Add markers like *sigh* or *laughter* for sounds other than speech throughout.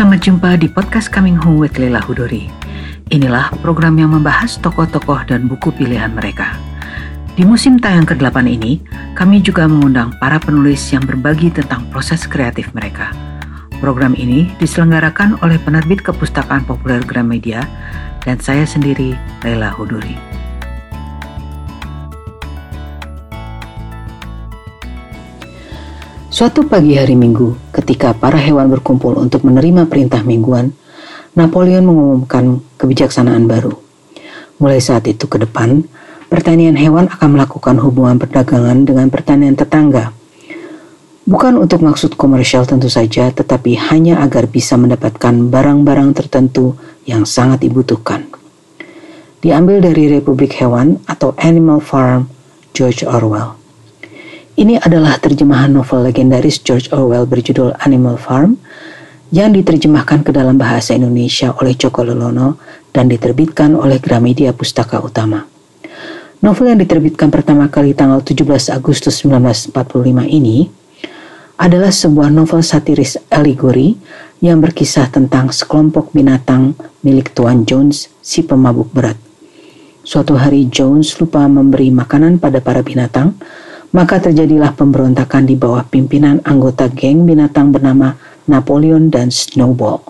selamat jumpa di podcast Coming Home with Leila Hudori. Inilah program yang membahas tokoh-tokoh dan buku pilihan mereka. Di musim tayang ke-8 ini, kami juga mengundang para penulis yang berbagi tentang proses kreatif mereka. Program ini diselenggarakan oleh penerbit Kepustakaan Populer Gramedia dan saya sendiri, Leila Hudori. Suatu pagi hari Minggu, ketika para hewan berkumpul untuk menerima perintah mingguan, Napoleon mengumumkan kebijaksanaan baru. Mulai saat itu ke depan, pertanian hewan akan melakukan hubungan perdagangan dengan pertanian tetangga. Bukan untuk maksud komersial tentu saja, tetapi hanya agar bisa mendapatkan barang-barang tertentu yang sangat dibutuhkan. Diambil dari Republik Hewan atau Animal Farm George Orwell. Ini adalah terjemahan novel legendaris George Orwell berjudul Animal Farm yang diterjemahkan ke dalam bahasa Indonesia oleh Joko Lelono dan diterbitkan oleh Gramedia Pustaka Utama. Novel yang diterbitkan pertama kali tanggal 17 Agustus 1945 ini adalah sebuah novel satiris alegori yang berkisah tentang sekelompok binatang milik Tuan Jones, si pemabuk berat. Suatu hari Jones lupa memberi makanan pada para binatang, maka terjadilah pemberontakan di bawah pimpinan anggota geng binatang bernama Napoleon dan Snowball.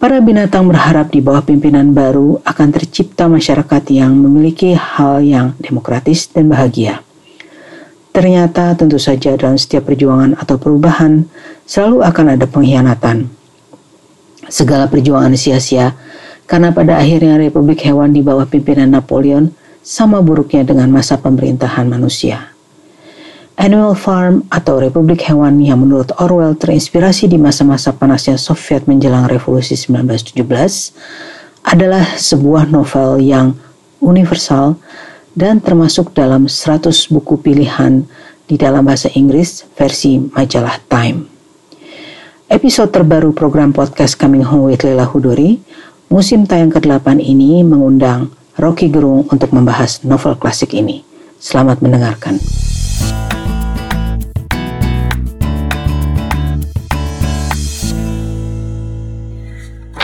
Para binatang berharap di bawah pimpinan baru akan tercipta masyarakat yang memiliki hal yang demokratis dan bahagia. Ternyata tentu saja dalam setiap perjuangan atau perubahan selalu akan ada pengkhianatan. Segala perjuangan sia-sia karena pada akhirnya Republik Hewan di bawah pimpinan Napoleon sama buruknya dengan masa pemerintahan manusia. Animal Farm atau Republik Hewan yang menurut Orwell terinspirasi di masa-masa panasnya Soviet menjelang revolusi 1917 adalah sebuah novel yang universal dan termasuk dalam 100 buku pilihan di dalam bahasa Inggris versi majalah Time. Episode terbaru program podcast Coming Home with Leila Hudori, musim tayang ke-8 ini mengundang Rocky Gerung untuk membahas novel klasik ini. Selamat mendengarkan.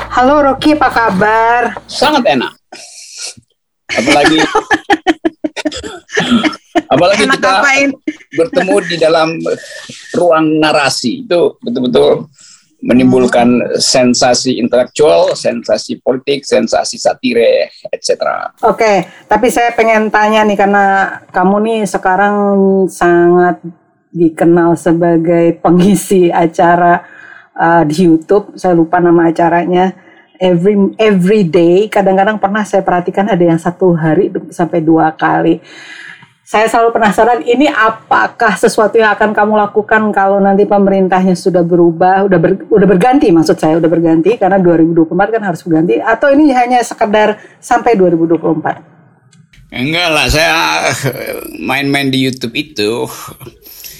Halo Rocky, apa kabar? Sangat enak. Apalagi apalagi enak kita apain? bertemu di dalam ruang narasi itu betul-betul menimbulkan sensasi intelektual, sensasi politik, sensasi satire, etc. Oke, tapi saya pengen tanya nih karena kamu nih sekarang sangat dikenal sebagai pengisi acara uh, di YouTube. Saya lupa nama acaranya every every day kadang-kadang pernah saya perhatikan ada yang satu hari sampai dua kali saya selalu penasaran ini apakah sesuatu yang akan kamu lakukan kalau nanti pemerintahnya sudah berubah udah ber, udah berganti maksud saya udah berganti karena 2024 kan harus berganti atau ini hanya sekedar sampai 2024 Enggak lah, saya main-main di YouTube itu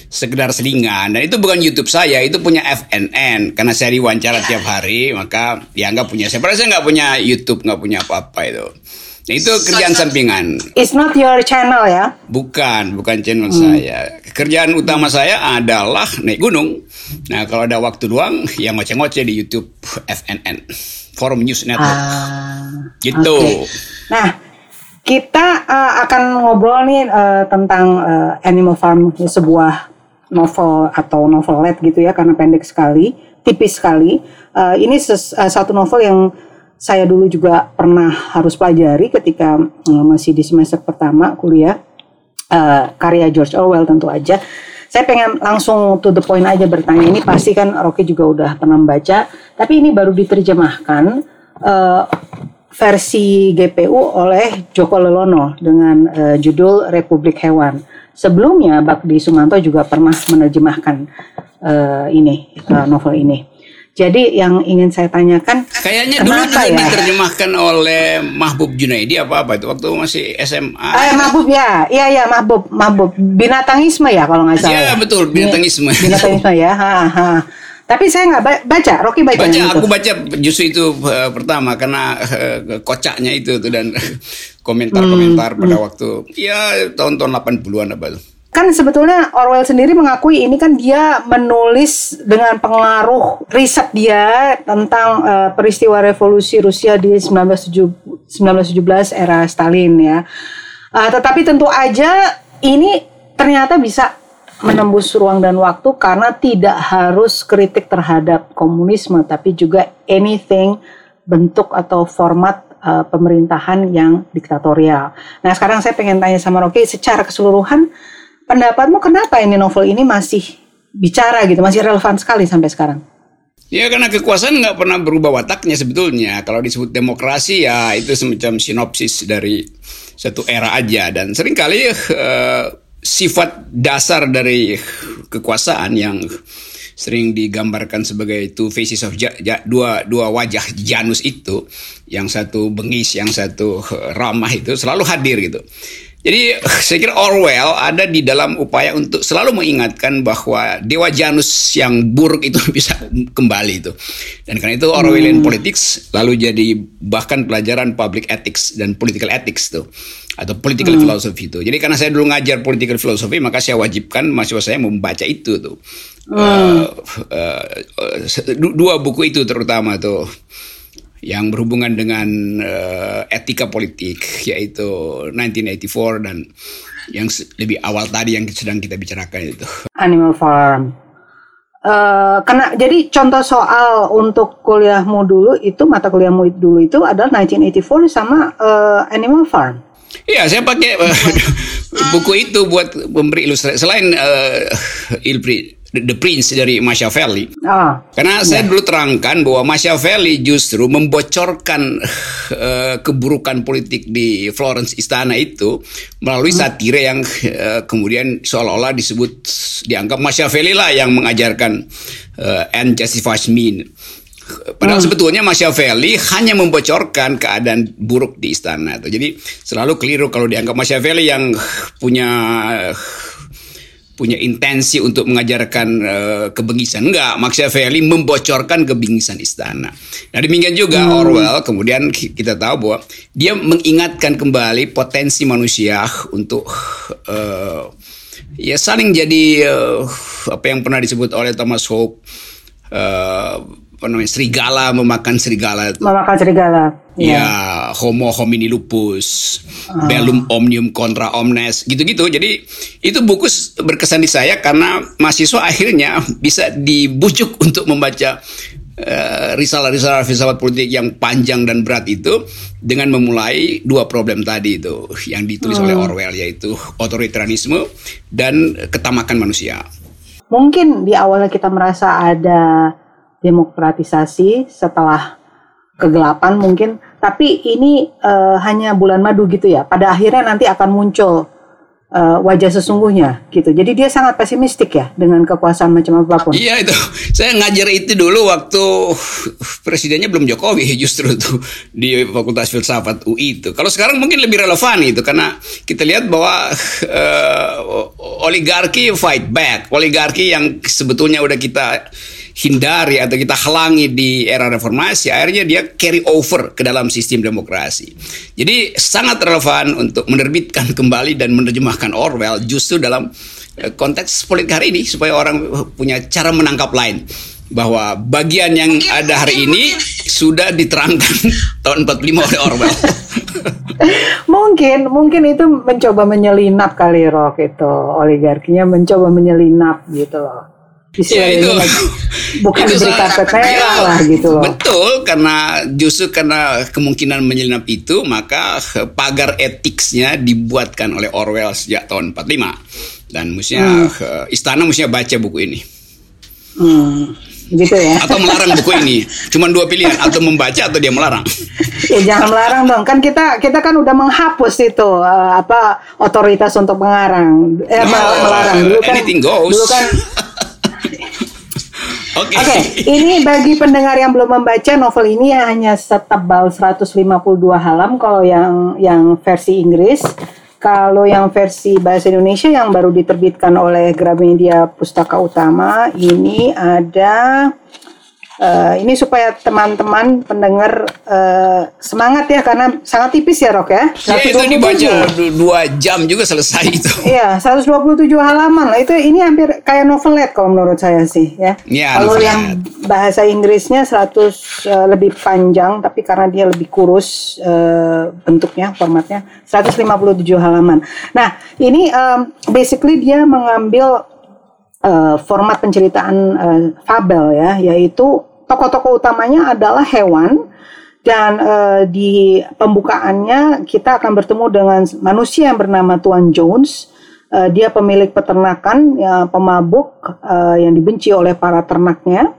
sekedar selingan. Dan itu bukan YouTube saya itu punya FNN karena saya diwawancara tiap hari maka nggak punya. Saya saya nggak punya YouTube nggak punya apa-apa itu nah, itu kerjaan sampingan it's not your channel ya bukan bukan channel hmm. saya kerjaan utama saya adalah naik gunung nah kalau ada waktu luang ya ngoceh-ngoceh di YouTube FNN Forum News Network ah, gitu okay. nah kita uh, akan ngobrol nih uh, tentang uh, Animal Farm sebuah novel atau novelet gitu ya karena pendek sekali, tipis sekali. Uh, ini ses, uh, satu novel yang saya dulu juga pernah harus pelajari ketika uh, masih di semester pertama kuliah. Uh, karya George Orwell tentu aja. Saya pengen langsung to the point aja bertanya. Ini pasti kan Rocky juga udah pernah membaca, tapi ini baru diterjemahkan uh, versi GPU oleh Joko Lelono dengan uh, judul Republik Hewan. Sebelumnya Bakdi Sumanto juga pernah menerjemahkan uh, ini uh, novel ini. Jadi yang ingin saya tanyakan, kayaknya dulu juga ya? diterjemahkan oleh Mahbub Junaidi apa apa itu waktu masih SMA. Eh, Mahbub ya, iya ya Mahbub, Mahbub binatangisme ya kalau nggak salah. Iya ya. betul binatangisme. Binatangisme ya, ha, ha. Tapi saya nggak baca, Rocky baca. Baca, aku baca justru itu uh, pertama karena uh, kocaknya itu tuh dan *laughs* komentar-komentar hmm, pada hmm. waktu ya tahun-tahun 80-an apa tuh. Kan sebetulnya Orwell sendiri mengakui ini kan dia menulis dengan pengaruh riset dia tentang uh, peristiwa revolusi Rusia di 1917 era Stalin ya. Uh, tetapi tentu aja ini ternyata bisa menembus ruang dan waktu karena tidak harus kritik terhadap komunisme tapi juga anything bentuk atau format uh, pemerintahan yang diktatorial. Nah, sekarang saya pengen tanya sama Rocky secara keseluruhan pendapatmu kenapa ini novel ini masih bicara gitu, masih relevan sekali sampai sekarang? Ya karena kekuasaan nggak pernah berubah wataknya sebetulnya. Kalau disebut demokrasi ya itu semacam sinopsis dari satu era aja dan sering kali uh, sifat dasar dari kekuasaan yang sering digambarkan sebagai two faces of ja, ja, dua dua wajah Janus itu, yang satu bengis, yang satu ramah itu selalu hadir gitu. Jadi saya kira Orwell ada di dalam upaya untuk selalu mengingatkan bahwa dewa Janus yang buruk itu *laughs* bisa kembali itu. Dan karena itu Orwellian hmm. politics lalu jadi bahkan pelajaran public ethics dan political ethics tuh atau political hmm. philosophy itu. Jadi karena saya dulu ngajar political philosophy maka saya wajibkan mahasiswa saya membaca itu tuh. Hmm. Uh, uh, dua buku itu terutama tuh yang berhubungan dengan uh, etika politik yaitu 1984 dan yang lebih awal tadi yang sedang kita bicarakan itu. Animal Farm. Uh, karena jadi contoh soal untuk kuliahmu dulu itu mata kuliahmu dulu itu adalah 1984 sama uh, Animal Farm. Iya, saya pakai uh, *laughs* buku itu buat memberi ilustrasi. Selain uh, Ilpri The Prince dari Machiavelli. Ah, Karena saya ya. dulu terangkan bahwa Machiavelli justru membocorkan uh, keburukan politik di Florence istana itu melalui hmm. satire yang uh, kemudian seolah-olah disebut dianggap Machiavelli lah yang mengajarkan uh, end justifies mean. Padahal hmm. sebetulnya Machiavelli hanya membocorkan keadaan buruk di istana. Jadi selalu keliru kalau dianggap Machiavelli yang punya punya intensi untuk mengajarkan uh, kebengisan. Enggak, Machiavelli membocorkan kebengisan istana. Nah demikian juga hmm. Orwell, kemudian kita tahu bahwa dia mengingatkan kembali potensi manusia untuk uh, ya saling jadi uh, apa yang pernah disebut oleh Thomas Hope uh, apa namanya serigala memakan serigala memakan serigala ya, ya homo homini lupus uh. bellum omnium contra omnes gitu-gitu jadi itu buku berkesan di saya karena mahasiswa akhirnya bisa dibujuk *laughs* untuk membaca uh, risalah-risalah filsafat politik yang panjang dan berat itu dengan memulai dua problem tadi itu yang ditulis hmm. oleh Orwell yaitu otoritarianisme dan ketamakan manusia. Mungkin di awalnya kita merasa ada demokratisasi setelah kegelapan mungkin. Tapi ini uh, hanya bulan madu gitu ya. Pada akhirnya nanti akan muncul uh, wajah sesungguhnya gitu. Jadi dia sangat pesimistik ya dengan kekuasaan macam apa pun. Iya itu. *laughs* Saya ngajar itu dulu waktu presidennya belum Jokowi *laughs* justru tuh di Fakultas Filsafat UI itu. Kalau sekarang mungkin lebih relevan itu karena kita lihat bahwa *laughs* uh, oligarki fight back. Oligarki yang sebetulnya udah kita hindari atau kita halangi di era reformasi, akhirnya dia carry over ke dalam sistem demokrasi. Jadi sangat relevan untuk menerbitkan kembali dan menerjemahkan Orwell justru dalam eh, konteks politik hari ini supaya orang punya cara menangkap lain bahwa bagian yang ada hari ini sudah diterangkan *laughs* tahun 45 oleh Orwell. *laughs* mungkin mungkin itu mencoba menyelinap kali Rock itu oligarkinya mencoba menyelinap gitu loh ya, itu bukan itu diberi karpet merah lah gitu loh. Betul karena justru karena kemungkinan menyelinap itu maka pagar etiknya dibuatkan oleh Orwell sejak tahun 45 dan mestinya hmm. istana mestinya baca buku ini. Hmm, gitu ya. Atau melarang buku ini. Cuman dua pilihan atau membaca atau dia melarang. *laughs* ya jangan melarang dong. Kan kita kita kan udah menghapus itu uh, apa otoritas untuk mengarang eh, no, melarang dulu kan. Anything goes. Dulu kan *laughs* Oke. Okay. okay, ini bagi pendengar yang belum membaca novel ini hanya setebal 152 halaman kalau yang yang versi Inggris. Kalau yang versi bahasa Indonesia yang baru diterbitkan oleh Gramedia Pustaka Utama ini ada Uh, ini supaya teman-teman pendengar uh, semangat ya karena sangat tipis ya Rok ya. Ya itu dibaca dua jam juga selesai itu. Iya 127 halaman lah itu ini hampir kayak novelet kalau menurut saya sih ya. ya kalau yang bahasa Inggrisnya 100 uh, lebih panjang tapi karena dia lebih kurus uh, bentuknya formatnya 157 halaman. Nah ini um, basically dia mengambil uh, format penceritaan uh, fabel ya, yaitu tokoh-tokoh utamanya adalah hewan dan uh, di pembukaannya kita akan bertemu dengan manusia yang bernama Tuan Jones. Uh, dia pemilik peternakan, ya, pemabuk uh, yang dibenci oleh para ternaknya,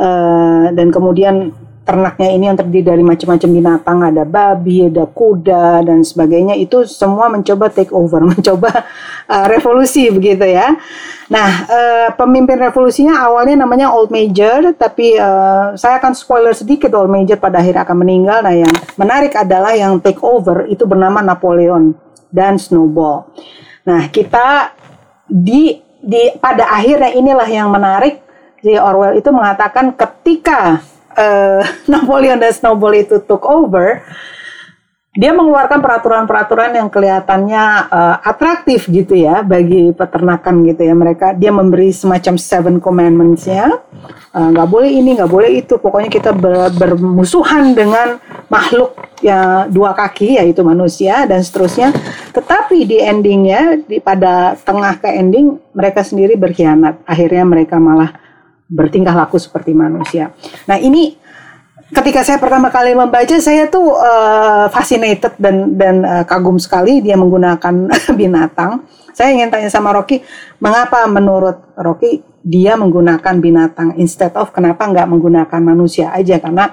uh, dan kemudian ternaknya ini yang terdiri dari macam-macam binatang, ada babi, ada kuda dan sebagainya itu semua mencoba take over, *laughs* mencoba uh, revolusi begitu ya. Nah, uh, pemimpin revolusinya awalnya namanya Old Major, tapi uh, saya akan spoiler sedikit Old Major pada akhirnya akan meninggal. Nah, yang menarik adalah yang take over itu bernama Napoleon dan Snowball. Nah, kita di di pada akhirnya inilah yang menarik. Jadi Orwell itu mengatakan ketika uh, *laughs* Napoleon dan Snowball itu took over, dia mengeluarkan peraturan-peraturan yang kelihatannya uh, atraktif gitu ya bagi peternakan gitu ya. Mereka dia memberi semacam seven commandments ya eh, nggak uh, boleh ini nggak boleh itu. Pokoknya kita ber, bermusuhan dengan makhluk yang dua kaki yaitu manusia dan seterusnya. Tetapi di endingnya di pada tengah ke ending mereka sendiri berkhianat. Akhirnya mereka malah bertingkah laku seperti manusia. Nah ini ketika saya pertama kali membaca saya tuh uh, fascinated dan dan uh, kagum sekali dia menggunakan *laughs* binatang. Saya ingin tanya sama Rocky, mengapa menurut Rocky dia menggunakan binatang instead of kenapa nggak menggunakan manusia aja karena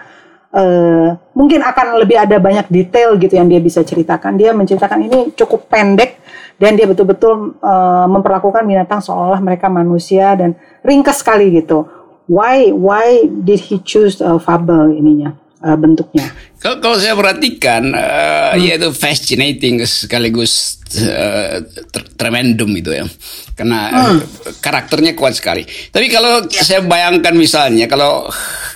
uh, mungkin akan lebih ada banyak detail gitu yang dia bisa ceritakan. Dia menceritakan ini cukup pendek dan dia betul-betul uh, memperlakukan binatang seolah mereka manusia dan ringkas sekali gitu why why did he choose uh, fable ininya uh, bentuknya? Kalau, kalau saya perhatikan, uh, hmm. yaitu fascinating sekaligus uh, tremendum itu ya, karena uh, hmm. karakternya kuat sekali. Tapi kalau ya. saya bayangkan misalnya, kalau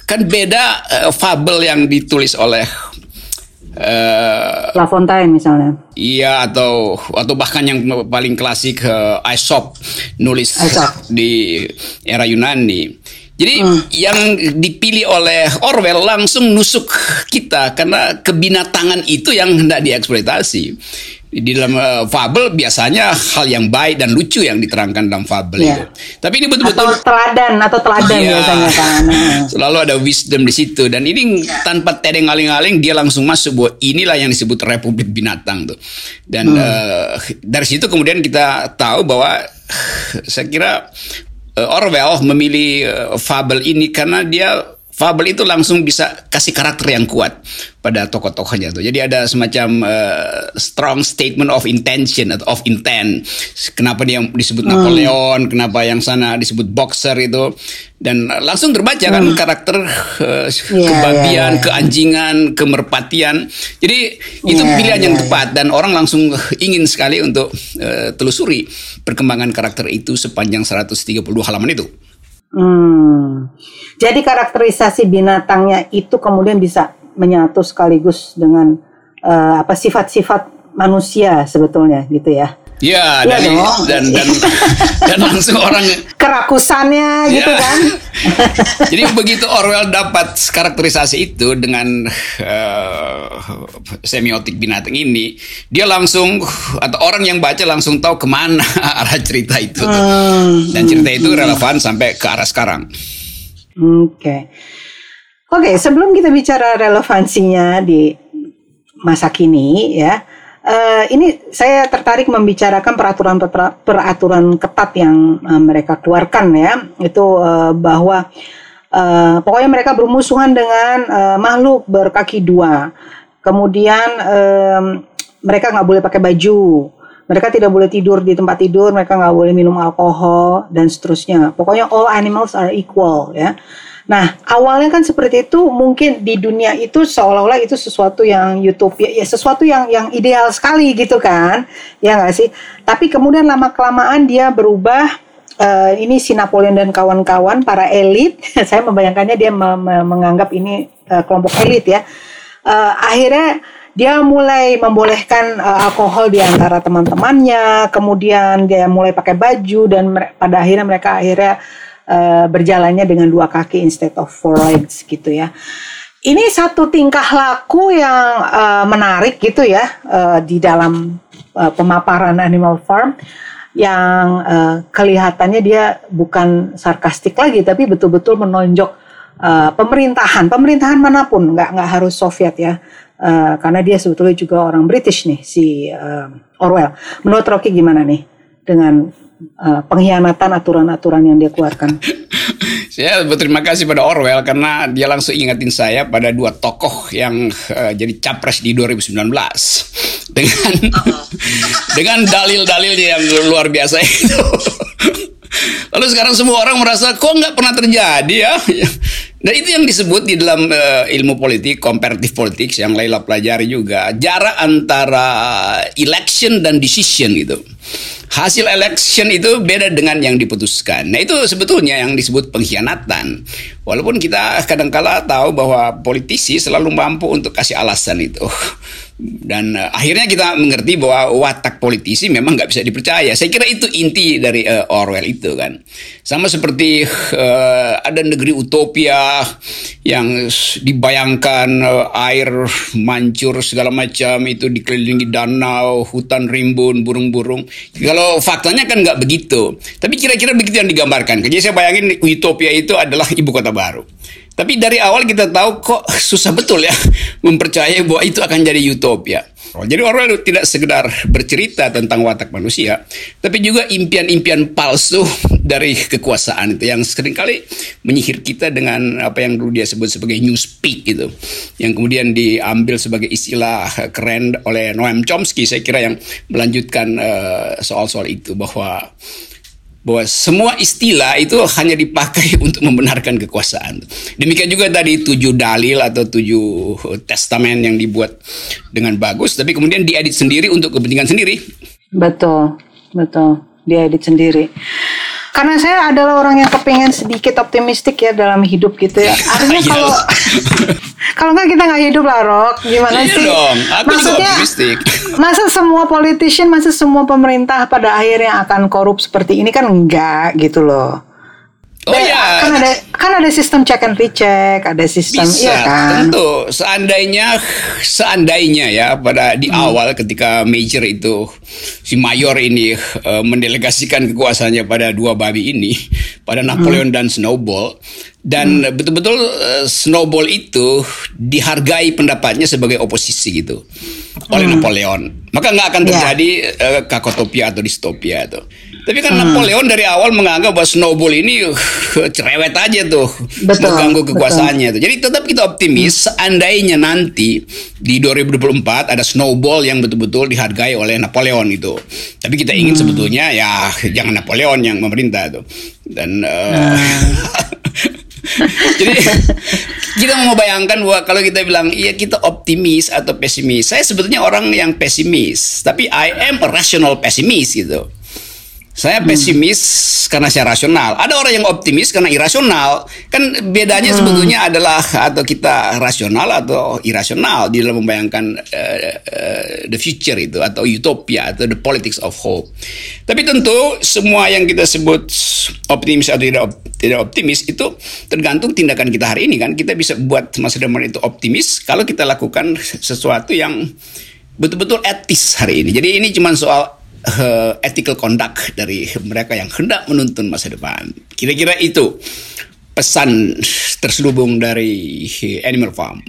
kan beda uh, fabel yang ditulis oleh Uh, La Fontaine misalnya. Iya atau atau bahkan yang paling klasik uh, Aesop nulis Aesop. *laughs* di era Yunani jadi hmm. yang dipilih oleh Orwell langsung nusuk kita karena kebinatangan itu yang hendak dieksploitasi. Di dalam uh, fabel biasanya hal yang baik dan lucu yang diterangkan dalam fabel yeah. itu. Tapi ini betul-betul atau teladan atau teladan yeah. biasanya kan. *laughs* Selalu ada wisdom di situ dan ini yeah. tanpa tedeng aling-aling dia langsung masuk bahwa inilah yang disebut republik binatang tuh. Dan hmm. uh, dari situ kemudian kita tahu bahwa saya kira uh, Orwell memilih uh, fabel ini karena dia fabel itu langsung bisa kasih karakter yang kuat pada tokoh-tokohnya tuh. Jadi ada semacam uh, strong statement of intention atau of intent. Kenapa dia disebut hmm. Napoleon, kenapa yang sana disebut boxer itu dan langsung terbaca kan hmm. karakter uh, yeah, kebabian, yeah, yeah. keanjingan, kemerpatian. Jadi itu yeah, pilihan yeah, yang yeah. tepat dan orang langsung ingin sekali untuk uh, telusuri perkembangan karakter itu sepanjang 130 halaman itu. Hmm. Jadi karakterisasi binatangnya itu kemudian bisa menyatu sekaligus dengan uh, apa sifat-sifat manusia sebetulnya gitu ya. Ya, ya dan, dan dan *laughs* dan langsung orang kerakusannya gitu ya. kan. *laughs* Jadi begitu Orwell dapat karakterisasi itu dengan uh, semiotik binatang ini, dia langsung atau orang yang baca langsung tahu ke mana *laughs* arah cerita itu. Hmm. Dan cerita itu relevan sampai ke arah sekarang. Oke. Okay. Oke, okay, sebelum kita bicara relevansinya di masa kini ya, uh, ini saya tertarik membicarakan peraturan peraturan ketat yang uh, mereka keluarkan ya. Itu uh, bahwa uh, pokoknya mereka bermusuhan dengan uh, makhluk berkaki dua. Kemudian um, mereka nggak boleh pakai baju. Mereka tidak boleh tidur di tempat tidur mereka nggak boleh minum alkohol dan seterusnya. Pokoknya all animals are equal ya Nah, awalnya kan seperti itu mungkin di dunia itu seolah-olah itu sesuatu yang utopia, ya sesuatu yang yang ideal sekali gitu kan. Ya nggak sih? Tapi kemudian lama kelamaan dia berubah uh, ini si Napoleon dan kawan-kawan para elit, *laughs* saya membayangkannya dia me me menganggap ini uh, kelompok elit ya. Uh, akhirnya dia mulai membolehkan uh, alkohol di antara teman-temannya, kemudian dia mulai pakai baju dan pada akhirnya mereka akhirnya uh, berjalannya dengan dua kaki instead of four legs gitu ya. Ini satu tingkah laku yang uh, menarik gitu ya uh, di dalam uh, pemaparan Animal Farm yang uh, kelihatannya dia bukan sarkastik lagi tapi betul-betul menonjok uh, pemerintahan pemerintahan mana pun nggak nggak harus Soviet ya uh, karena dia sebetulnya juga orang British nih si uh, Orwell menurut Rocky gimana nih dengan uh, pengkhianatan aturan-aturan yang dia keluarkan. Saya berterima kasih pada Orwell karena dia langsung ingatin saya pada dua tokoh yang uh, jadi capres di 2019 dengan *laughs* dengan dalil-dalilnya yang luar biasa itu. Lalu sekarang semua orang merasa kok nggak pernah terjadi ya. Dan itu yang disebut di dalam uh, ilmu politik, comparative politics yang Laila pelajari juga, jarak antara election dan decision itu hasil election itu beda dengan yang diputuskan. Nah itu sebetulnya yang disebut pengkhianatan. Walaupun kita kadangkala tahu bahwa politisi selalu mampu untuk kasih alasan itu. Dan uh, akhirnya kita mengerti bahwa watak politisi memang nggak bisa dipercaya. Saya kira itu inti dari uh, Orwell itu kan. Sama seperti uh, ada negeri utopia yang dibayangkan uh, air mancur segala macam itu dikelilingi danau, hutan rimbun, burung-burung. Kalau faktanya kan nggak begitu. Tapi kira-kira begitu yang digambarkan. Jadi saya bayangin utopia itu adalah ibu kota baru. Tapi dari awal kita tahu kok susah betul ya *laughs* mempercayai bahwa itu akan jadi utopia. Oh, jadi Orwell tidak sekedar bercerita tentang watak manusia, tapi juga impian-impian palsu *laughs* dari kekuasaan itu yang sering kali menyihir kita dengan apa yang dulu dia sebut sebagai newspeak gitu, yang kemudian diambil sebagai istilah keren oleh Noam Chomsky saya kira yang melanjutkan uh, soal-soal itu bahwa bahwa semua istilah itu hanya dipakai *laughs* untuk membenarkan kekuasaan. Demikian juga tadi tujuh dalil atau tujuh testamen yang dibuat dengan bagus, tapi kemudian diedit sendiri untuk kepentingan sendiri. Betul, betul, diedit sendiri karena saya adalah orang yang kepengen sedikit optimistik ya dalam hidup gitu ya. Artinya iya. kalau *laughs* kalau nggak kita nggak hidup lah, Rok. Gimana iya sih? Dong. Aku Maksudnya, optimistik. *laughs* masa semua politician, masa semua pemerintah pada akhirnya akan korup seperti ini kan enggak gitu loh. Oh iya. Kan ada kan ada sistem check and recheck, ada sistem Bisa, iya kan. Tentu. Seandainya seandainya ya pada di hmm. awal ketika major itu si mayor ini uh, mendelegasikan kekuasaannya pada dua babi ini, *laughs* pada Napoleon hmm. dan Snowball dan hmm. betul-betul uh, Snowball itu dihargai pendapatnya sebagai oposisi gitu oleh hmm. Napoleon. Maka nggak akan ya. terjadi yeah. uh, kakotopia atau distopia itu. Tapi kan hmm. Napoleon dari awal menganggap bahwa Snowball ini uh, cerewet aja tuh, betul, mengganggu kekuasaannya tuh. Jadi tetap kita optimis seandainya nanti di 2024 ada Snowball yang betul-betul dihargai oleh Napoleon itu. Tapi kita ingin hmm. sebetulnya ya jangan Napoleon yang memerintah tuh. Dan uh, hmm. *laughs* Jadi kita mau bayangkan bahwa kalau kita bilang iya kita optimis atau pesimis. Saya sebetulnya orang yang pesimis, tapi I am a rational pessimist gitu. Saya hmm. pesimis hmm. karena saya rasional. Ada orang yang optimis karena irasional. Kan bedanya hmm. sebetulnya adalah atau kita rasional atau irasional di dalam membayangkan uh, uh, the future itu atau utopia atau the politics of hope. Tapi tentu semua yang kita sebut optimis atau tidak tidak optimis itu tergantung tindakan kita hari ini kan. Kita bisa buat masa depan itu optimis kalau kita lakukan sesuatu yang betul-betul etis hari ini. Jadi ini cuma soal uh, ethical conduct dari mereka yang hendak menuntun masa depan. Kira-kira itu pesan terselubung dari Animal Farm.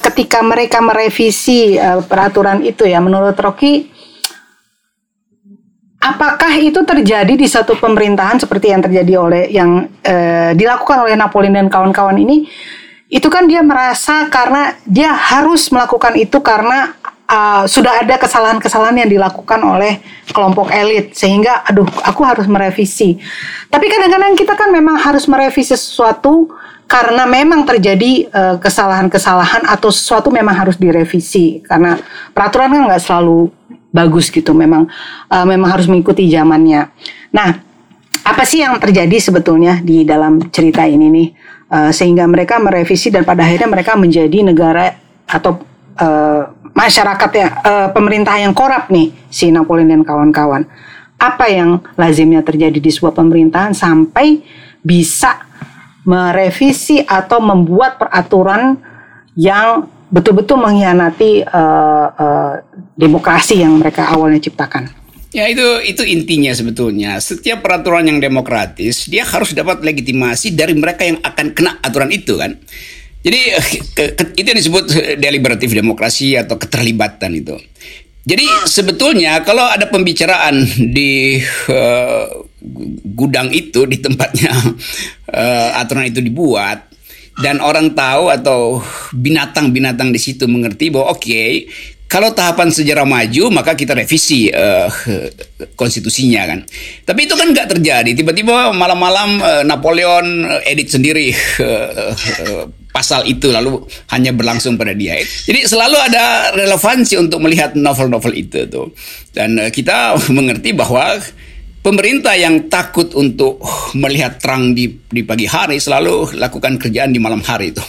Ketika mereka merevisi uh, peraturan itu ya, menurut Rocky, apakah itu terjadi di satu pemerintahan seperti yang terjadi oleh yang uh, dilakukan oleh Napoleon dan kawan-kawan ini? Itu kan dia merasa karena dia harus melakukan itu karena uh, sudah ada kesalahan-kesalahan yang dilakukan oleh kelompok elit sehingga aduh aku harus merevisi. Tapi kadang-kadang kita kan memang harus merevisi sesuatu karena memang terjadi uh, kesalahan-kesalahan atau sesuatu memang harus direvisi karena peraturan kan nggak selalu bagus gitu memang uh, memang harus mengikuti zamannya. Nah apa sih yang terjadi sebetulnya di dalam cerita ini nih uh, sehingga mereka merevisi dan pada akhirnya mereka menjadi negara atau uh, masyarakat ya uh, pemerintah yang korup nih si Napoleon dan kawan-kawan. Apa yang lazimnya terjadi di sebuah pemerintahan sampai bisa merevisi atau membuat peraturan yang betul-betul mengkhianati uh, uh, demokrasi yang mereka awalnya ciptakan. Ya itu itu intinya sebetulnya. Setiap peraturan yang demokratis dia harus dapat legitimasi dari mereka yang akan kena aturan itu kan. Jadi ke, ke, itu yang disebut deliberatif demokrasi atau keterlibatan itu. Jadi sebetulnya kalau ada pembicaraan di uh, gudang itu di tempatnya uh, aturan itu dibuat dan orang tahu atau binatang-binatang di situ mengerti bahwa oke okay, kalau tahapan sejarah maju maka kita revisi uh, konstitusinya kan. Tapi itu kan nggak terjadi. Tiba-tiba malam-malam uh, Napoleon edit sendiri uh, uh, pasal itu lalu hanya berlangsung pada dia. Jadi selalu ada relevansi untuk melihat novel-novel itu tuh. Dan uh, kita *laughs* mengerti bahwa Pemerintah yang takut untuk melihat terang di, di pagi hari selalu lakukan kerjaan di malam hari itu.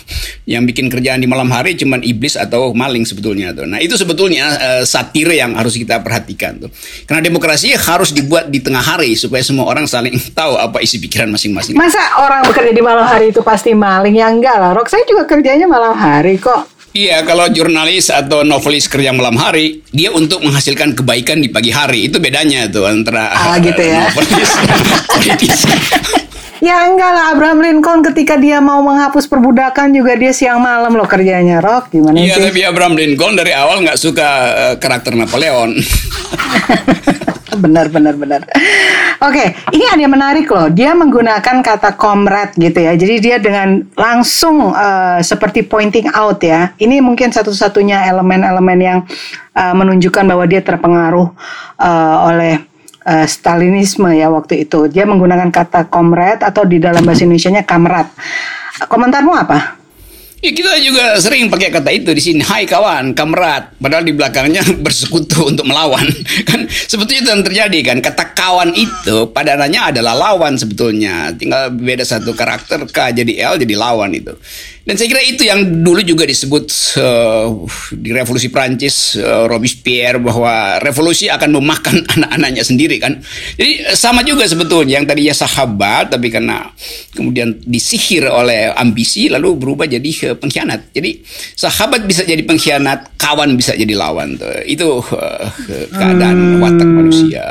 Yang bikin kerjaan di malam hari cuma iblis atau maling sebetulnya tuh. Nah itu sebetulnya uh, satir yang harus kita perhatikan tuh. Karena demokrasi harus dibuat di tengah hari supaya semua orang saling tahu apa isi pikiran masing-masing. Masa orang bekerja di malam hari itu pasti maling? Ya enggak lah. Rok saya juga kerjanya malam hari kok. Iya, kalau jurnalis atau novelis kerja malam hari, dia untuk menghasilkan kebaikan di pagi hari. Itu bedanya tuh antara ah, gitu ya. novelis *laughs* Ya enggak lah Abraham Lincoln ketika dia mau menghapus perbudakan juga dia siang malam loh kerjanya Rock gimana iya, sih? Iya tapi Abraham Lincoln dari awal nggak suka uh, karakter Napoleon. *laughs* benar benar benar. Oke, ini ada yang menarik loh. Dia menggunakan kata comrade gitu ya. Jadi dia dengan langsung uh, seperti pointing out ya. Ini mungkin satu-satunya elemen-elemen yang uh, menunjukkan bahwa dia terpengaruh uh, oleh uh, Stalinisme ya waktu itu. Dia menggunakan kata comrade atau di dalam bahasa Indonesia-nya kamrat. Komentarmu apa? Ya kita juga sering pakai kata itu di sini. Hai kawan, kamrat. Padahal di belakangnya *laughs* bersekutu untuk melawan. *laughs* Kan sebetulnya itu yang terjadi kan. Kata kawan itu padanannya adalah lawan sebetulnya. Tinggal beda satu karakter K jadi L jadi lawan itu. Dan saya kira itu yang dulu juga disebut uh, di revolusi Prancis uh, Robespierre bahwa revolusi akan memakan *laughs* anak-anaknya sendiri kan. Jadi sama juga sebetulnya yang tadinya sahabat tapi karena kemudian disihir oleh ambisi lalu berubah jadi uh, pengkhianat. Jadi sahabat bisa jadi pengkhianat, kawan bisa jadi lawan. Tuh. Itu uh, keadaan watak manusia.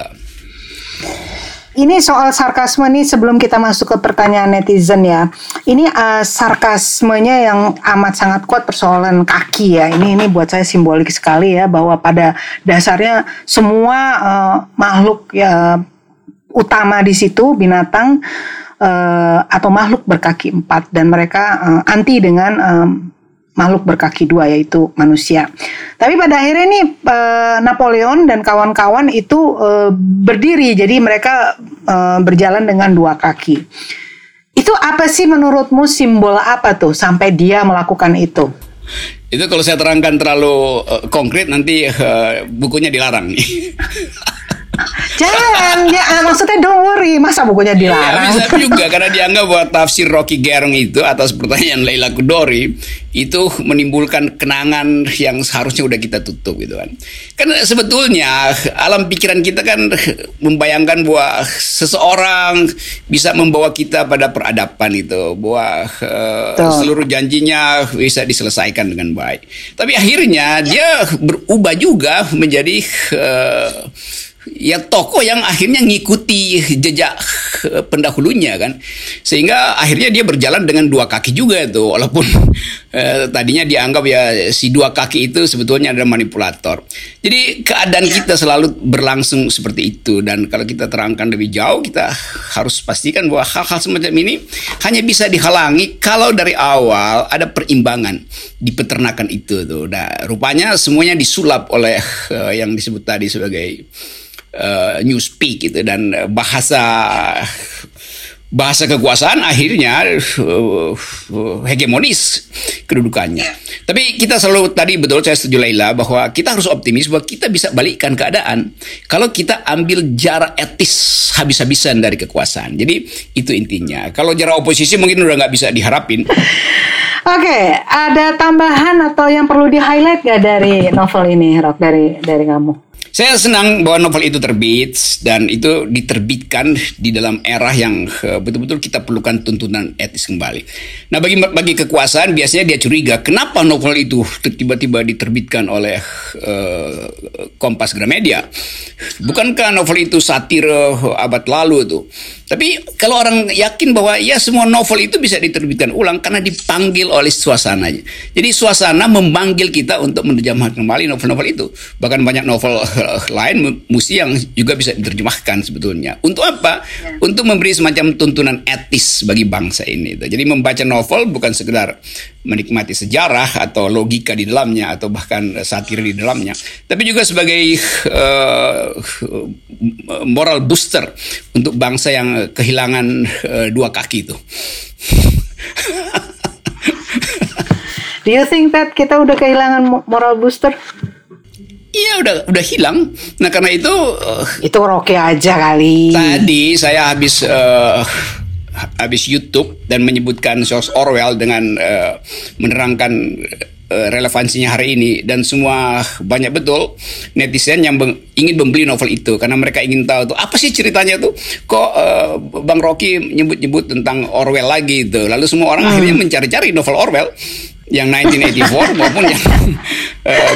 Ini soal sarkasme nih sebelum kita masuk ke pertanyaan netizen ya. Ini uh, sarkasmenya yang amat sangat kuat persoalan kaki ya. Ini ini buat saya simbolik sekali ya bahwa pada dasarnya semua uh, makhluk ya utama di situ binatang uh, atau makhluk berkaki empat dan mereka uh, anti dengan um, makhluk berkaki dua yaitu manusia. Tapi pada akhirnya nih uh, Napoleon dan kawan-kawan itu uh, berdiri jadi mereka uh, berjalan dengan dua kaki. Itu apa sih menurutmu simbol apa tuh sampai dia melakukan itu? Itu kalau saya terangkan terlalu konkret nanti bukunya dilarang nih. *laughs* Jangan, ya ah, maksudnya don't worry, masa bukunya iya, dilarang? Ya, bisa juga karena dianggap buat tafsir Rocky Gerung itu atas pertanyaan Leila Kudori itu menimbulkan kenangan yang seharusnya udah kita tutup gitu kan. Kan sebetulnya alam pikiran kita kan membayangkan bahwa seseorang bisa membawa kita pada peradaban itu, bahwa uh, seluruh janjinya bisa diselesaikan dengan baik. Tapi akhirnya dia berubah juga menjadi uh, ya tokoh yang akhirnya ngikuti jejak eh, pendahulunya kan. Sehingga akhirnya dia berjalan dengan dua kaki juga itu. Walaupun *laughs* eh, tadinya dianggap ya si dua kaki itu sebetulnya adalah manipulator. Jadi keadaan ya. kita selalu berlangsung seperti itu. Dan kalau kita terangkan lebih jauh kita harus pastikan bahwa hal-hal semacam ini hanya bisa dihalangi kalau dari awal ada perimbangan di peternakan itu tuh. Nah rupanya semuanya disulap oleh uh, yang disebut tadi sebagai uh, newspeak gitu dan bahasa bahasa kekuasaan akhirnya uh, hegemonis kedudukannya. Yeah. Tapi kita selalu tadi betul saya setuju Laila bahwa kita harus optimis bahwa kita bisa balikkan keadaan kalau kita ambil jarak etis habis-habisan dari kekuasaan. Jadi itu intinya. Kalau jarak oposisi mungkin udah nggak bisa diharapin. Oke, okay, ada tambahan atau yang perlu di highlight gak dari novel ini, Rock dari dari kamu? Saya senang bahwa novel itu terbit dan itu diterbitkan di dalam era yang eh, betul-betul kita perlukan tuntunan etis kembali. Nah, bagi bagi kekuasaan biasanya dia curiga kenapa novel itu tiba-tiba diterbitkan oleh uh, Kompas Gramedia. Bukankah novel itu satir abad lalu itu? Tapi kalau orang yakin bahwa ya semua novel itu bisa diterbitkan ulang karena dipanggil oleh suasananya. Jadi suasana memanggil kita untuk menerjemahkan kembali novel-novel itu. Bahkan banyak novel *laughs* lain mesti yang juga bisa diterjemahkan sebetulnya. Untuk apa? Ya. Untuk memberi semacam tuntunan etis bagi bangsa ini. Jadi membaca novel bukan sekedar menikmati sejarah atau logika di dalamnya atau bahkan satir di dalamnya, tapi juga sebagai uh, moral booster untuk bangsa yang kehilangan uh, dua kaki itu. *laughs* Do you think that kita udah kehilangan moral booster? Iya udah udah hilang. Nah karena itu uh, itu oke aja kali. Tadi saya habis uh, habis YouTube dan menyebutkan George Orwell dengan uh, menerangkan uh, relevansinya hari ini dan semua banyak betul netizen yang ingin membeli novel itu karena mereka ingin tahu tuh apa sih ceritanya tuh kok uh, Bang Rocky nyebut-nyebut tentang Orwell lagi itu lalu semua orang hmm. akhirnya mencari-cari novel Orwell yang 1984 *laughs* maupun yang uh,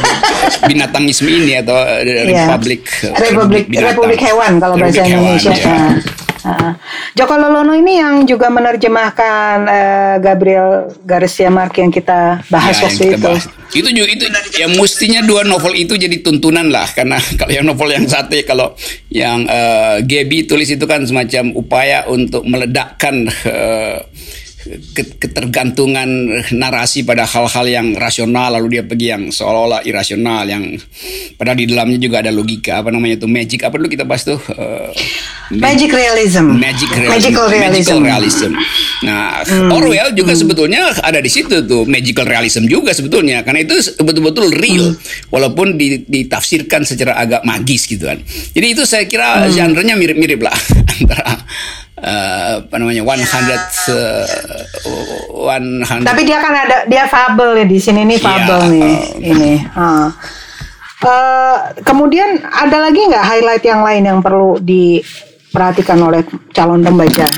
binatangisme ini atau uh, yeah. Republik Republik Republik Hewan kalau bahasa Indonesia. Hewan, ya. Uh, Joko Lolono ini yang juga menerjemahkan uh, Gabriel Garcia Marquez yang kita bahas ya, waktu kita itu. Bahas. Itu juga itu ya mestinya dua novel itu jadi tuntunan lah karena *laughs* kalau yang novel yang satu kalau yang uh, Gaby tulis itu kan semacam upaya untuk meledakkan uh, ketergantungan narasi pada hal-hal yang rasional lalu dia pergi yang seolah-olah irasional yang padahal di dalamnya juga ada logika apa namanya itu magic apa dulu kita bahas tuh uh, magic realism magic realism magical realism, magical realism. nah hmm. Orwell juga hmm. sebetulnya ada di situ tuh magical realism juga sebetulnya karena itu betul-betul real hmm. walaupun ditafsirkan secara agak magis gitu kan jadi itu saya kira hmm. genre-nya mirip-mirip lah *laughs* antara uh, apa namanya one hundred uh, one hundred. Tapi dia kan ada dia fabel ya di sini nih fabel yeah, nih uh, ini. uh. Uh, kemudian ada lagi nggak highlight yang lain yang perlu diperhatikan oleh calon pembaca?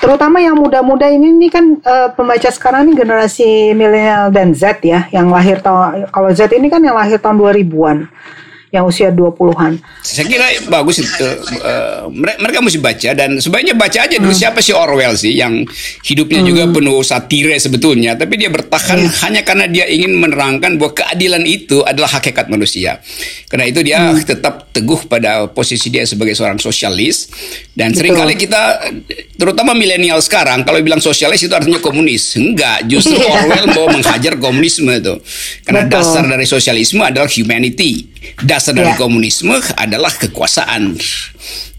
Terutama yang muda-muda ini ini kan uh, pembaca sekarang ini generasi milenial dan Z ya yang lahir tahun kalau Z ini kan yang lahir tahun 2000-an yang usia 20-an. Saya kira bagus itu. Uh, mereka mesti baca dan sebaiknya baca aja dulu hmm. siapa sih Orwell sih yang hidupnya hmm. juga penuh satire sebetulnya, tapi dia bertahan hmm. hanya karena dia ingin menerangkan bahwa keadilan itu adalah hakikat manusia. Karena itu dia hmm. tetap teguh pada posisi dia sebagai seorang sosialis dan sering kali kita terutama milenial sekarang kalau bilang sosialis itu artinya komunis. Enggak, justru Orwell mau menghajar komunisme itu. Karena Betul. dasar dari sosialisme adalah humanity. Dasar dari yeah. komunisme adalah kekuasaan.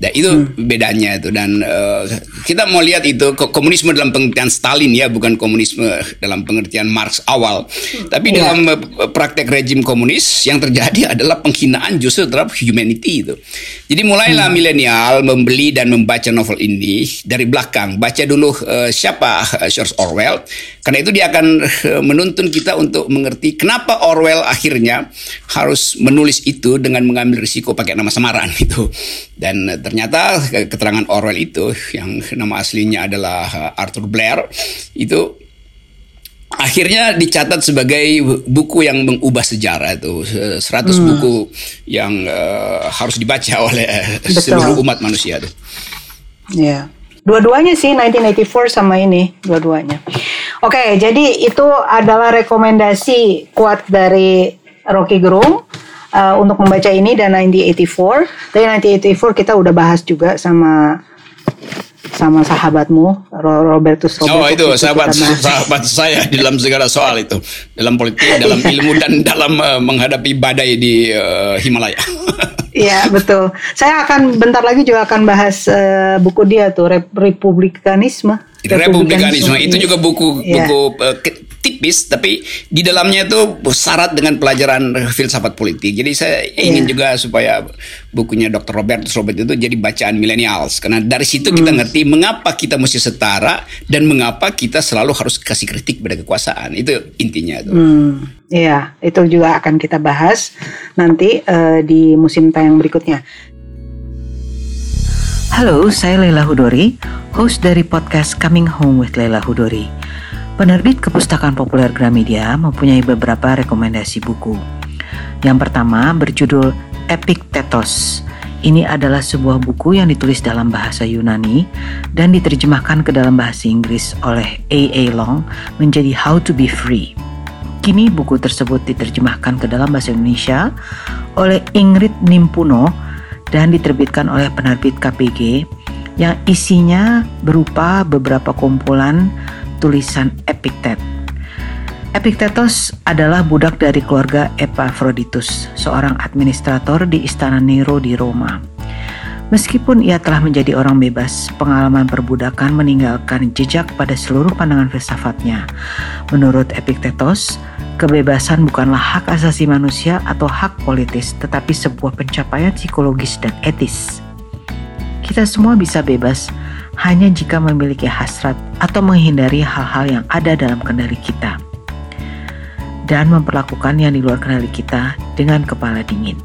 Dan itu hmm. bedanya itu dan uh, kita mau lihat itu komunisme dalam pengertian Stalin ya bukan komunisme dalam pengertian Marx awal. Hmm. Tapi yeah. dalam uh, praktek rejim komunis yang terjadi *laughs* adalah penghinaan justru terhadap humanity itu. Jadi mulailah hmm. milenial membeli dan membaca novel ini dari belakang. Baca dulu uh, siapa George Orwell karena itu dia akan uh, menuntun kita untuk mengerti kenapa Orwell akhirnya harus menulis itu dengan mengambil risiko pakai nama samaran *laughs* itu. Dan ternyata keterangan Orwell itu yang nama aslinya adalah uh, Arthur Blair itu akhirnya dicatat sebagai buku yang mengubah sejarah itu 100 hmm. buku yang uh, harus dibaca *laughs* oleh Betul. seluruh umat manusia itu. Ya. Dua-duanya sih 1984 sama ini, dua-duanya. Oke, jadi itu adalah rekomendasi kuat dari Rocky Gerung uh, untuk membaca ini dan 1984. Tapi 1984 kita udah bahas juga sama sama sahabatmu Robertus Robertus. Oh itu sahabat sahabat saya dalam segala soal itu, dalam politik, dalam ilmu dan dalam uh, menghadapi badai di uh, Himalaya. *laughs* Iya betul. Saya akan bentar lagi juga akan bahas uh, buku dia tuh Rep Republikanisme. Republikanisme itu juga buku yeah. buku uh, tipis tapi di dalamnya itu syarat dengan pelajaran filsafat politik. Jadi saya ingin yeah. juga supaya bukunya Dr. Robert Robert itu jadi bacaan millennials karena dari situ kita hmm. ngerti mengapa kita mesti setara dan mengapa kita selalu harus kasih kritik pada kekuasaan. Itu intinya itu. Hmm. Iya, itu juga akan kita bahas nanti uh, di musim tayang berikutnya. Halo, saya Leila Hudori, host dari podcast Coming Home with Leila Hudori. Penerbit Kepustakaan Populer Gramedia mempunyai beberapa rekomendasi buku. Yang pertama berjudul Epictetus. Ini adalah sebuah buku yang ditulis dalam bahasa Yunani dan diterjemahkan ke dalam bahasa Inggris oleh A.A. Long menjadi How to be Free. Kini buku tersebut diterjemahkan ke dalam bahasa Indonesia oleh Ingrid Nimpuno dan diterbitkan oleh penerbit KPG yang isinya berupa beberapa kumpulan tulisan Epictet. Epictetus adalah budak dari keluarga Epaphroditus, seorang administrator di istana Nero di Roma. Meskipun ia telah menjadi orang bebas, pengalaman perbudakan meninggalkan jejak pada seluruh pandangan filsafatnya. Menurut Epictetus, kebebasan bukanlah hak asasi manusia atau hak politis, tetapi sebuah pencapaian psikologis dan etis. Kita semua bisa bebas hanya jika memiliki hasrat atau menghindari hal-hal yang ada dalam kendali kita dan memperlakukan yang di luar kendali kita dengan kepala dingin.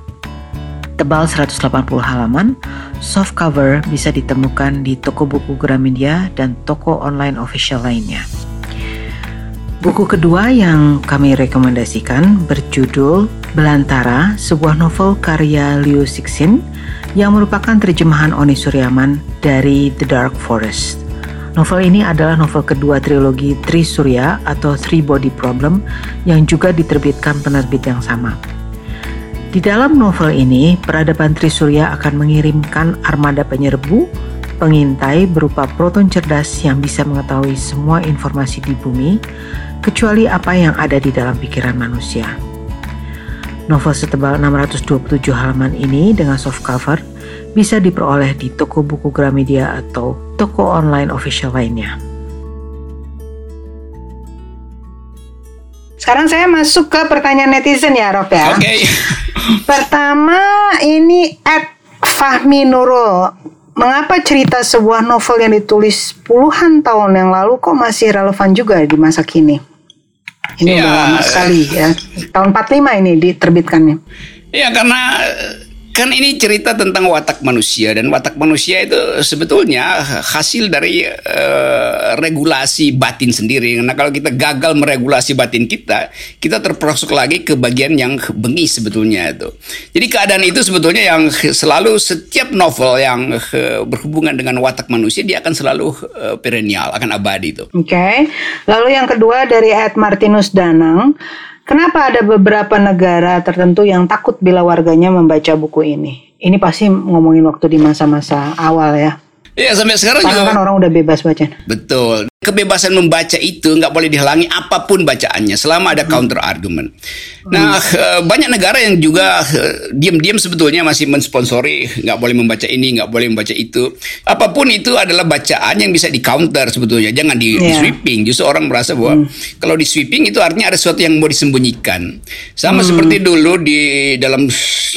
Tebal 180 halaman, soft cover bisa ditemukan di toko buku Gramedia dan toko online official lainnya. Buku kedua yang kami rekomendasikan berjudul Belantara, sebuah novel karya Liu Cixin yang merupakan terjemahan Oni Suryaman dari The Dark Forest. Novel ini adalah novel kedua trilogi Tri Surya atau Three Body Problem yang juga diterbitkan penerbit yang sama. Di dalam novel ini, peradaban Tri Surya akan mengirimkan armada penyerbu, pengintai berupa proton cerdas yang bisa mengetahui semua informasi di bumi, kecuali apa yang ada di dalam pikiran manusia. Novel setebal 627 halaman ini dengan soft cover bisa diperoleh di toko buku Gramedia atau toko online official lainnya. Sekarang saya masuk ke pertanyaan netizen ya, Rob ya. Oke. Okay. Pertama ini at Fahmi Nurul. Mengapa cerita sebuah novel yang ditulis puluhan tahun yang lalu kok masih relevan juga di masa kini? Ini ya, udah lama sekali ya. Tahun 45 ini diterbitkannya. Ya karena kan ini cerita tentang watak manusia dan watak manusia itu sebetulnya hasil dari uh, regulasi batin sendiri. Nah kalau kita gagal meregulasi batin kita, kita terperosok lagi ke bagian yang bengis sebetulnya itu. Jadi keadaan itu sebetulnya yang selalu setiap novel yang uh, berhubungan dengan watak manusia dia akan selalu uh, perennial, akan abadi itu. Oke. Okay. Lalu yang kedua dari Ed Martinus Danang. Kenapa ada beberapa negara tertentu yang takut bila warganya membaca buku ini? Ini pasti ngomongin waktu di masa-masa awal ya. Iya sampai sekarang Karena juga. kan orang udah bebas baca. Betul. Kebebasan membaca itu nggak boleh dihalangi apa pun bacaannya selama ada counter argument. Nah hmm. banyak negara yang juga eh, diam-diam sebetulnya masih mensponsori nggak boleh membaca ini, nggak boleh membaca itu. Apa pun itu adalah bacaan yang bisa di counter sebetulnya. Jangan di, yeah. di sweeping. Justru orang merasa bahwa hmm. kalau di sweeping itu artinya ada sesuatu yang mau disembunyikan. Sama hmm. seperti dulu di dalam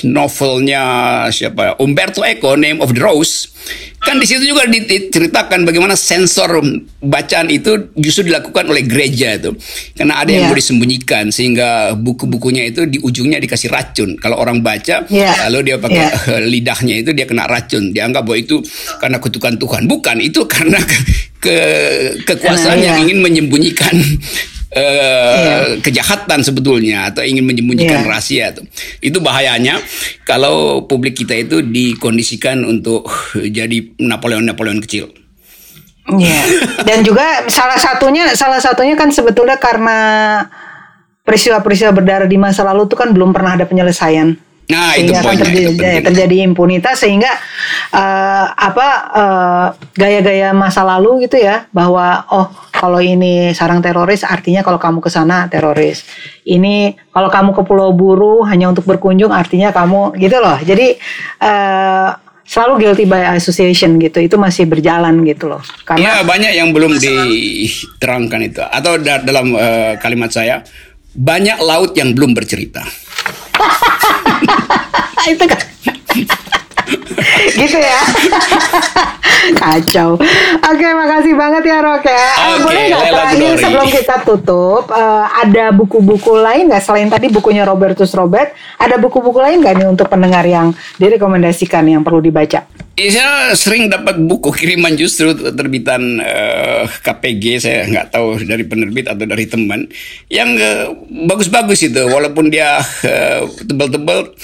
novelnya siapa Umberto Eco, Name of the Rose Kan di situ juga diceritakan bagaimana sensor bacaan itu justru dilakukan oleh gereja itu. Karena ada yang yeah. mau disembunyikan sehingga buku-bukunya itu di ujungnya dikasih racun. Kalau orang baca yeah. lalu dia pakai yeah. lidahnya itu dia kena racun. Dianggap bahwa itu karena kutukan Tuhan. Bukan, itu karena ke, ke kekuasaan uh, yang ingin menyembunyikan uh, yeah. kejahatan sebetulnya atau ingin menyembunyikan yeah. rahasia itu. Itu bahayanya kalau publik kita itu dikondisikan untuk jadi Napoleon-Napoleon kecil. Iya. *laughs* Dan juga salah satunya salah satunya kan sebetulnya karena peristiwa-peristiwa berdarah di masa lalu itu kan belum pernah ada penyelesaian. Nah, itu sehingga akan poinnya, terjadi, itu penting. terjadi impunitas sehingga eh, apa eh, gaya-gaya masa lalu gitu ya bahwa oh kalau ini sarang teroris artinya kalau kamu ke sana teroris. Ini kalau kamu ke Pulau Buru hanya untuk berkunjung artinya kamu gitu loh. Jadi eh, selalu guilty by association gitu. Itu masih berjalan gitu loh. Ya Karena banyak yang belum diterangkan itu. Atau da- dalam eh, kalimat saya, banyak laut yang belum bercerita. *laughs* itu kan gitu ya. *laughs* Kacau. Oke makasih banget ya Rok ya. Oke, boleh nggak terakhir sebelum kita tutup eh, ada buku-buku lain nggak? Selain tadi bukunya Robertus Robert ada buku-buku lain nggak nih untuk pendengar yang direkomendasikan yang perlu dibaca? Ya, saya sering dapat buku kiriman justru terbitan eh, KPG saya nggak tahu dari penerbit atau dari teman. Yang eh, bagus-bagus itu walaupun dia eh, tebal-tebal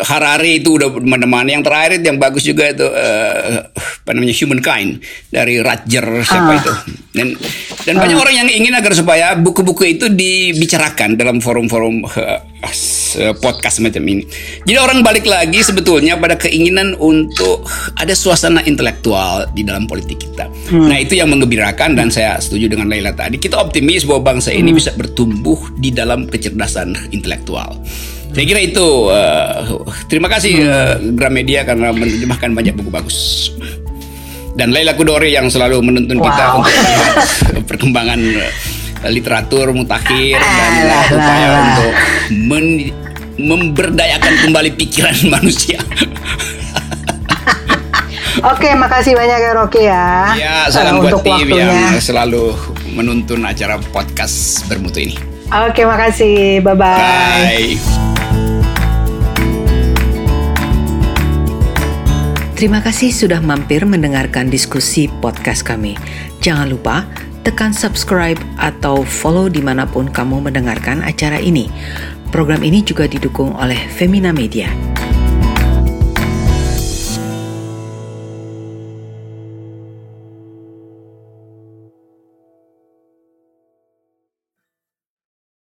Harari itu udah mana-mana yang terakhir yang bagus juga itu eh, apa namanya Humankind dari Rutger siapa Ah. itu dan dan banyak orang yang ingin agar supaya buku-buku itu dibicarakan dalam forum-forum s- podcast macam ini. Jadi orang balik lagi sebetulnya pada keinginan untuk ada suasana intelektual di dalam politik kita. Nah itu yang mengembirakan dan saya setuju dengan Laila tadi. Kita optimis bahwa bangsa ini bisa bertumbuh di dalam kecerdasan intelektual. Saya kira itu. eh, terima kasih eh, Gramedia karena menerjemahkan banyak buku bagus. Dan Laila Kudori yang selalu menuntun kita Wow. untuk melihat *laughs* perkembangan eh, literatur mutakhir dan Alah, upaya alah. untuk men- memberdayakan kembali pikiran *laughs* manusia. oke makasih banyak ya Rocky ya ya, salam buat untuk tim waktunya yang selalu menuntun acara podcast bermutu ini. Oke makasih bye bye Bye. Terima kasih sudah mampir mendengarkan diskusi podcast kami. Jangan lupa tekan subscribe atau follow di mana pun kamu mendengarkan acara ini. Program ini juga didukung oleh Femina Media.